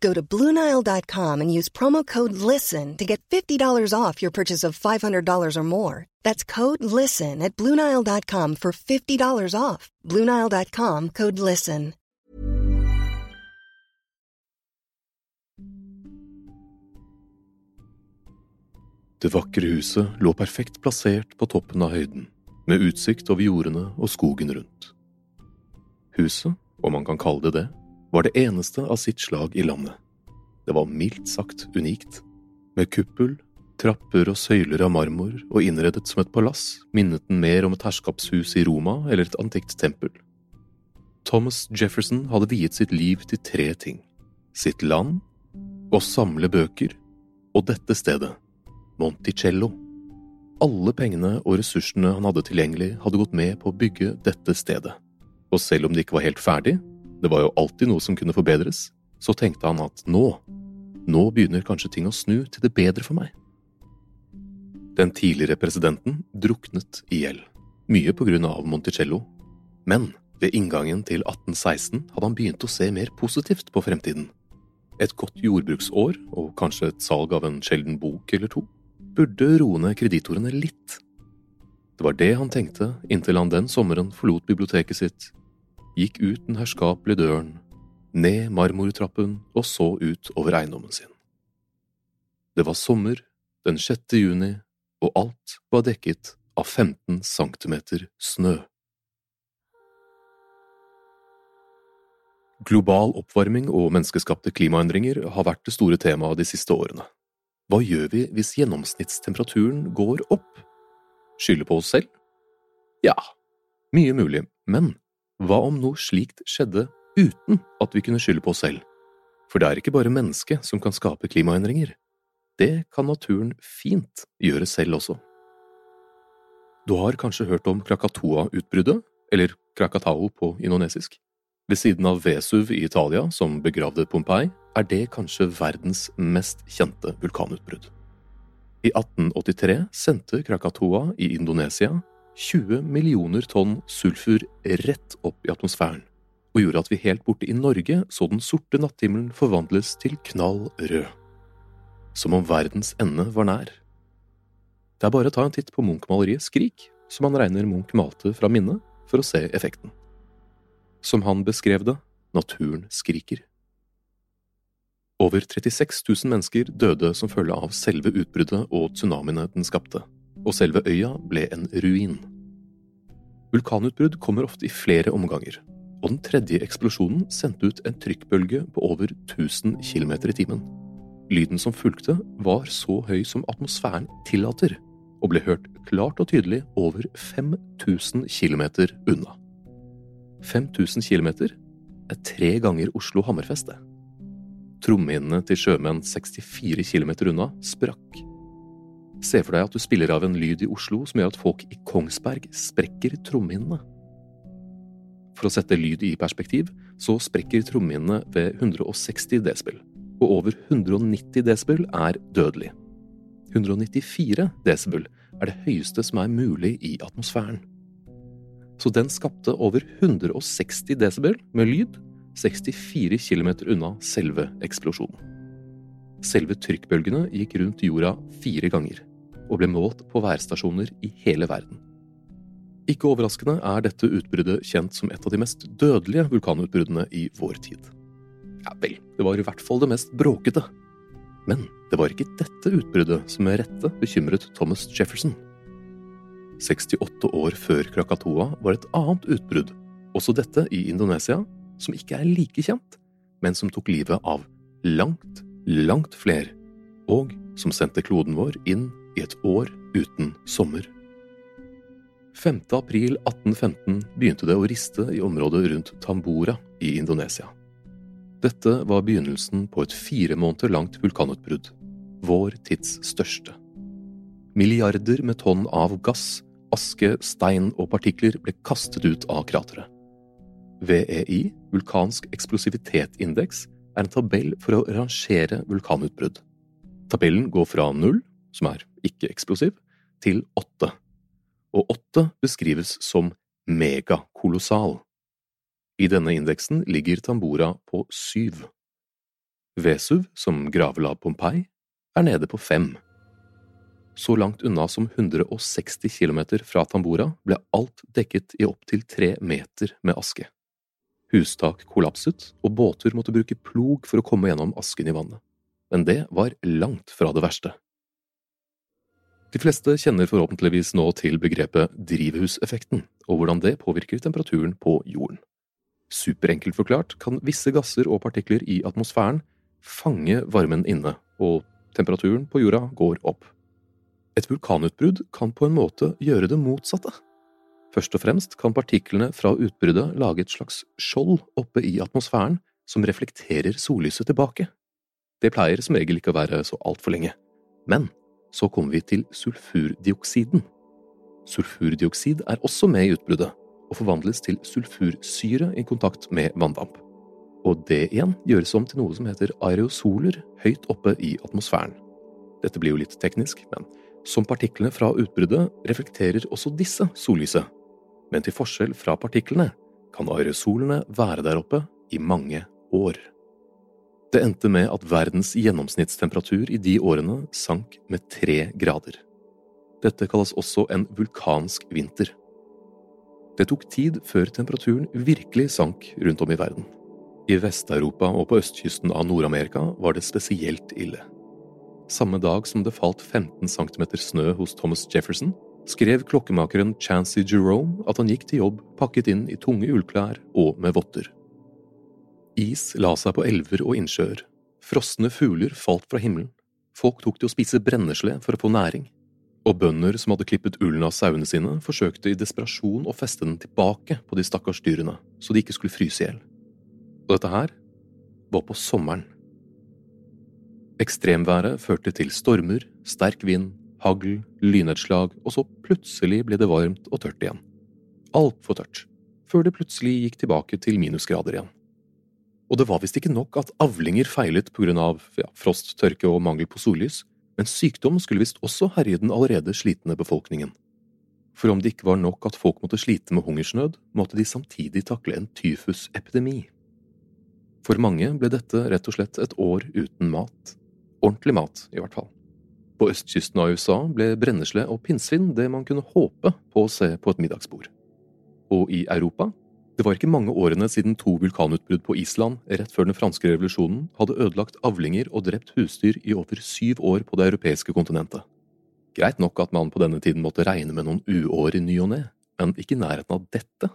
Go to Bluenile.com and use promo code LISTEN to get $50 off your purchase of $500 or more. That's code LISTEN at Bluenile.com for $50 off. Bluenile.com code LISTEN. Det vakre huset lå perfekt plassert på toppen av høyden, med utsikt over jordene og skogen rundt. Huset, om man kan kalle det det, var det eneste av sitt slag i landet. Det var mildt sagt unikt, med kuppel, trapper og søyler av marmor og innredet som et palass minnet den mer om et herskapshus i Roma eller et antikt tempel. Thomas Jefferson hadde viet sitt liv til tre ting – sitt land, å samle bøker og dette stedet, Monticello. Alle pengene og ressursene han hadde tilgjengelig, hadde gått med på å bygge dette stedet. Og selv om det ikke var helt ferdig, det var jo alltid noe som kunne forbedres, så tenkte han at nå, nå begynner kanskje ting å snu til det bedre for meg. Den tidligere presidenten druknet i gjeld, mye på grunn av Monticello, men ved inngangen til 1816 hadde han begynt å se mer positivt på fremtiden. Et godt jordbruksår, og kanskje et salg av en sjelden bok eller to, burde roe ned kreditorene litt. Det var det han tenkte inntil han den sommeren forlot biblioteket sitt, gikk ut den herskapelige døren, ned marmortrappen og så ut over eiendommen sin. Det var sommer, den 6. juni, og alt var dekket av 15 centimeter snø. Global oppvarming og menneskeskapte klimaendringer har vært det store temaet de siste årene. Hva gjør vi hvis gjennomsnittstemperaturen går opp? Skylde på oss selv? Ja, mye mulig, men hva om noe slikt skjedde uten at vi kunne skylde på oss selv? For det er ikke bare mennesket som kan skape klimaendringer. Det kan naturen fint gjøre selv også. Du har kanskje hørt om Krakatoa-utbruddet, eller Krakatao på indonesisk? Ved siden av Vesuv i Italia, som begravde Pompeii, er det kanskje verdens mest kjente vulkanutbrudd. I 1883 sendte Krakatoa i Indonesia 20 millioner tonn sulfur rett opp i atmosfæren, og gjorde at vi helt borte i Norge så den sorte natthimmelen forvandles til knall rød. som om verdens ende var nær. Det er bare å ta en titt på Munch-maleriet Skrik, som han regner Munch malte fra minnet, for å se effekten. Som han beskrev det, naturen skriker. Over 36 000 mennesker døde som følge av selve utbruddet og tsunamiene den skapte, og selve øya ble en ruin. Vulkanutbrudd kommer ofte i flere omganger, og den tredje eksplosjonen sendte ut en trykkbølge på over 1000 km i timen. Lyden som fulgte, var så høy som atmosfæren tillater, og ble hørt klart og tydelig over 5000 km unna. 5000 km er tre ganger Oslo Hammerfest, det. Trommehinnene til sjømenn 64 km unna sprakk. Se for deg at du spiller av en lyd i Oslo som gjør at folk i Kongsberg sprekker trommehinnene. For å sette lyd i perspektiv, så sprekker trommehinnene ved 160 desibel, og over 190 desibel er dødelig. 194 desibel er det høyeste som er mulig i atmosfæren. Så den skapte over 160 desibel med lyd 64 km unna selve eksplosjonen. Selve trykkbølgene gikk rundt jorda fire ganger, og ble målt på værstasjoner i hele verden. Ikke overraskende er dette utbruddet kjent som et av de mest dødelige vulkanutbruddene i vår tid. Ja vel, det var i hvert fall det mest bråkete. Men det var ikke dette utbruddet som med rette bekymret Thomas Jefferson. 68 år før Krakatoa var et annet utbrudd, også dette i Indonesia, som ikke er like kjent, men som tok livet av langt, langt flere, og som sendte kloden vår inn i et år uten sommer. 5. april 1815 begynte det å riste i området rundt Tambora i Indonesia. Dette var begynnelsen på et fire måneder langt vulkanutbrudd, vår tids største. Milliarder med tonn av gass, aske, stein og partikler ble kastet ut av krateret. VEI, vulkansk eksplosivitetsindeks, er en tabell for å rangere vulkanutbrudd. Tabellen går fra null, som er ikke-eksplosiv, til åtte, og åtte beskrives som megakolossal. I denne indeksen ligger Tambora på syv. Vesuv, som gravela Pompeii, er nede på fem. Så langt unna som 160 km fra Tambora ble alt dekket i opptil tre meter med aske. Hustak kollapset, og båter måtte bruke plog for å komme gjennom asken i vannet. Men det var langt fra det verste. De fleste kjenner forhåpentligvis nå til begrepet drivhuseffekten, og hvordan det påvirker temperaturen på jorden. Superenkelt forklart kan visse gasser og partikler i atmosfæren fange varmen inne, og temperaturen på jorda går opp. Et vulkanutbrudd kan på en måte gjøre det motsatte. Først og fremst kan partiklene fra utbruddet lage et slags skjold oppe i atmosfæren som reflekterer sollyset tilbake. Det pleier som regel ikke å være så altfor lenge. Men så kommer vi til sulfurdioksiden. Sulfurdioksid er også med i utbruddet, og forvandles til sulfursyre i kontakt med vanndamp. Og det igjen gjøres om til noe som heter aerosoler høyt oppe i atmosfæren. Dette blir jo litt teknisk, men som partiklene fra utbruddet reflekterer også disse sollyset, men til forskjell fra partiklene kan aerosolene være der oppe i mange år. Det endte med at verdens gjennomsnittstemperatur i de årene sank med tre grader. Dette kalles også en vulkansk vinter. Det tok tid før temperaturen virkelig sank rundt om i verden. I Vest-Europa og på østkysten av Nord-Amerika var det spesielt ille. Samme dag som det falt 15 cm snø hos Thomas Jefferson, skrev klokkemakeren Chancy Jerome at han gikk til jobb pakket inn i tunge ullklær og med votter. Is la seg på elver og innsjøer, frosne fugler falt fra himmelen, folk tok til å spise brennesle for å få næring, og bønder som hadde klippet ullen av sauene sine, forsøkte i desperasjon å feste den tilbake på de stakkars dyrene, så de ikke skulle fryse i hjel. Og dette her var på sommeren. Ekstremværet førte til stormer, sterk vind, hagl, lynnedslag, og så plutselig ble det varmt og tørt igjen. Altfor tørt, før det plutselig gikk tilbake til minusgrader igjen. Og det var visst ikke nok at avlinger feilet på grunn av ja, frost, tørke og mangel på sollys, men sykdom skulle visst også herje den allerede slitne befolkningen. For om det ikke var nok at folk måtte slite med hungersnød, måtte de samtidig takle en tyfusepidemi. For mange ble dette rett og slett et år uten mat Ordentlig mat, i hvert fall. På østkysten av USA ble brennesle og pinnsvin det man kunne håpe på å se på et middagsbord. Og i Europa det var ikke mange årene siden to vulkanutbrudd på Island rett før den franske revolusjonen hadde ødelagt avlinger og drept husdyr i over syv år på det europeiske kontinentet. Greit nok at man på denne tiden måtte regne med noen uår i ny og ne, men ikke i nærheten av dette.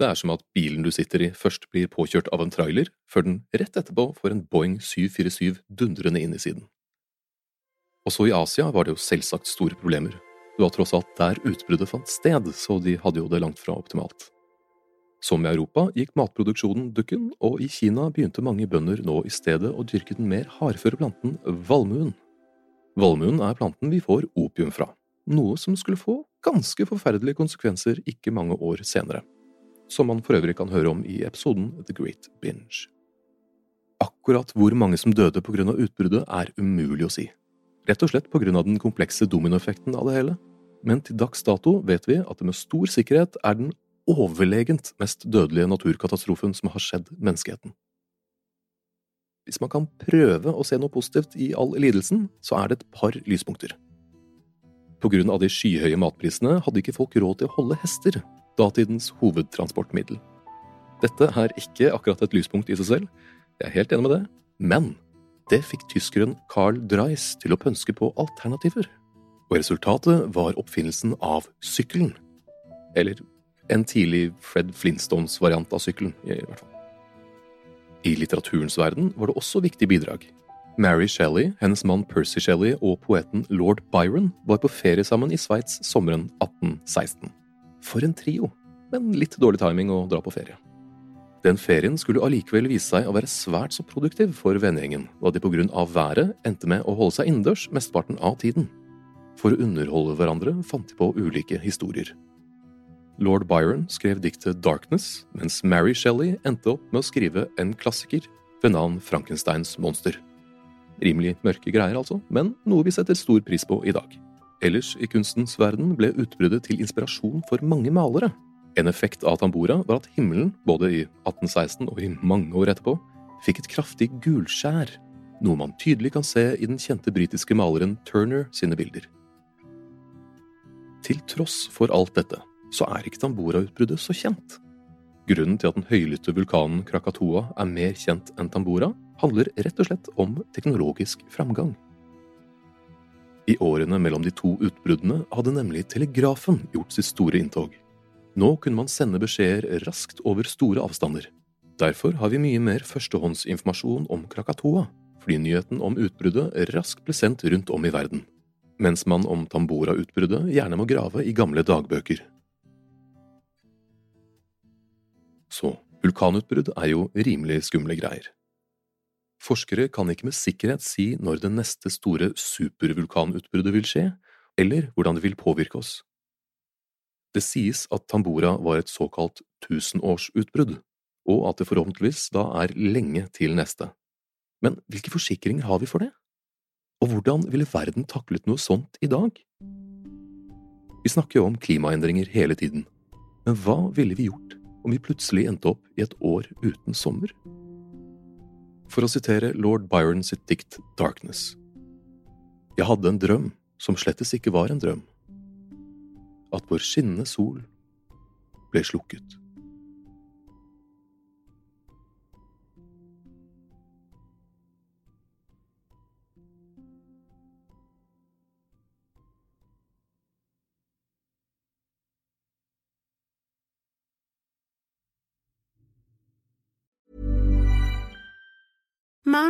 Det er som at bilen du sitter i først blir påkjørt av en trailer, før den rett etterpå får en Boeing 747 dundrende inn i siden. Også i Asia var det jo selvsagt store problemer. Det var tross alt der utbruddet fant sted, så de hadde jo det langt fra optimalt. Som i Europa gikk matproduksjonen dukken, og i Kina begynte mange bønder nå i stedet å dyrke den mer hardføre planten valmuen. Valmuen er planten vi får opium fra, noe som skulle få ganske forferdelige konsekvenser ikke mange år senere som man for øvrig kan høre om i episoden The Great Binge. Akkurat hvor mange som døde på grunn av utbruddet, er umulig å si. Rett og slett på grunn av den komplekse dominoeffekten av det hele. Men til dags dato vet vi at det med stor sikkerhet er den overlegent mest dødelige naturkatastrofen som har skjedd menneskeheten. Hvis man kan prøve å se noe positivt i all lidelsen, så er det et par lyspunkter. På grunn av de skyhøye matprisene hadde ikke folk råd til å holde hester, datidens hovedtransportmiddel. Dette er ikke akkurat et lyspunkt i seg selv, jeg er helt enig med det, men det fikk tyskeren Carl Dreis til å pønske på alternativer. Og resultatet var oppfinnelsen av sykkelen. Eller en tidlig Fred Flintstones variant av sykkelen, i hvert fall. I litteraturens verden var det også viktige bidrag. Mary Shelley, hennes mann Percy Shelley og poeten lord Byron var på ferie sammen i Sveits sommeren 1816. For en trio, men litt dårlig timing å dra på ferie. Den ferien skulle allikevel vise seg å være svært så produktiv for vennegjengen, da de på grunn av været endte med å holde seg innendørs mesteparten av tiden. For å underholde hverandre fant de på ulike historier. Lord Byron skrev diktet Darkness, mens Mary Shelley endte opp med å skrive en klassiker ved navn Frankensteins monster. Rimelig mørke greier, altså, men noe vi setter stor pris på i dag. Ellers i kunstens verden ble utbruddet til inspirasjon for mange malere. En effekt av Tambora var at himmelen, både i 1816 og i mange år etterpå, fikk et kraftig gulskjær, noe man tydelig kan se i den kjente britiske maleren Turner sine bilder. Til tross for alt dette, så er ikke Tambora-utbruddet så kjent. Grunnen til at den høylytte vulkanen Krakatoa er mer kjent enn Tambora, handler rett og slett om teknologisk framgang. I årene mellom de to utbruddene hadde nemlig telegrafen gjort sitt store inntog. Nå kunne man sende beskjeder raskt over store avstander. Derfor har vi mye mer førstehåndsinformasjon om Krakatoa, fordi nyheten om utbruddet raskt ble sendt rundt om i verden. Mens man om Tambora-utbruddet gjerne må grave i gamle dagbøker. Så vulkanutbrudd er jo rimelig skumle greier. Forskere kan ikke med sikkerhet si når det neste store supervulkanutbruddet vil skje, eller hvordan det vil påvirke oss. Det sies at Tambora var et såkalt tusenårsutbrudd, og at det forhåpentligvis da er lenge til neste. Men hvilke forsikringer har vi for det? Og hvordan ville verden taklet noe sånt i dag? Vi snakker jo om klimaendringer hele tiden, men hva ville vi gjort om vi plutselig endte opp i et år uten sommer? For å sitere lord Byron sitt dikt Darkness. Jeg hadde en drøm som slettes ikke var en drøm. At vår skinnende sol ble slukket.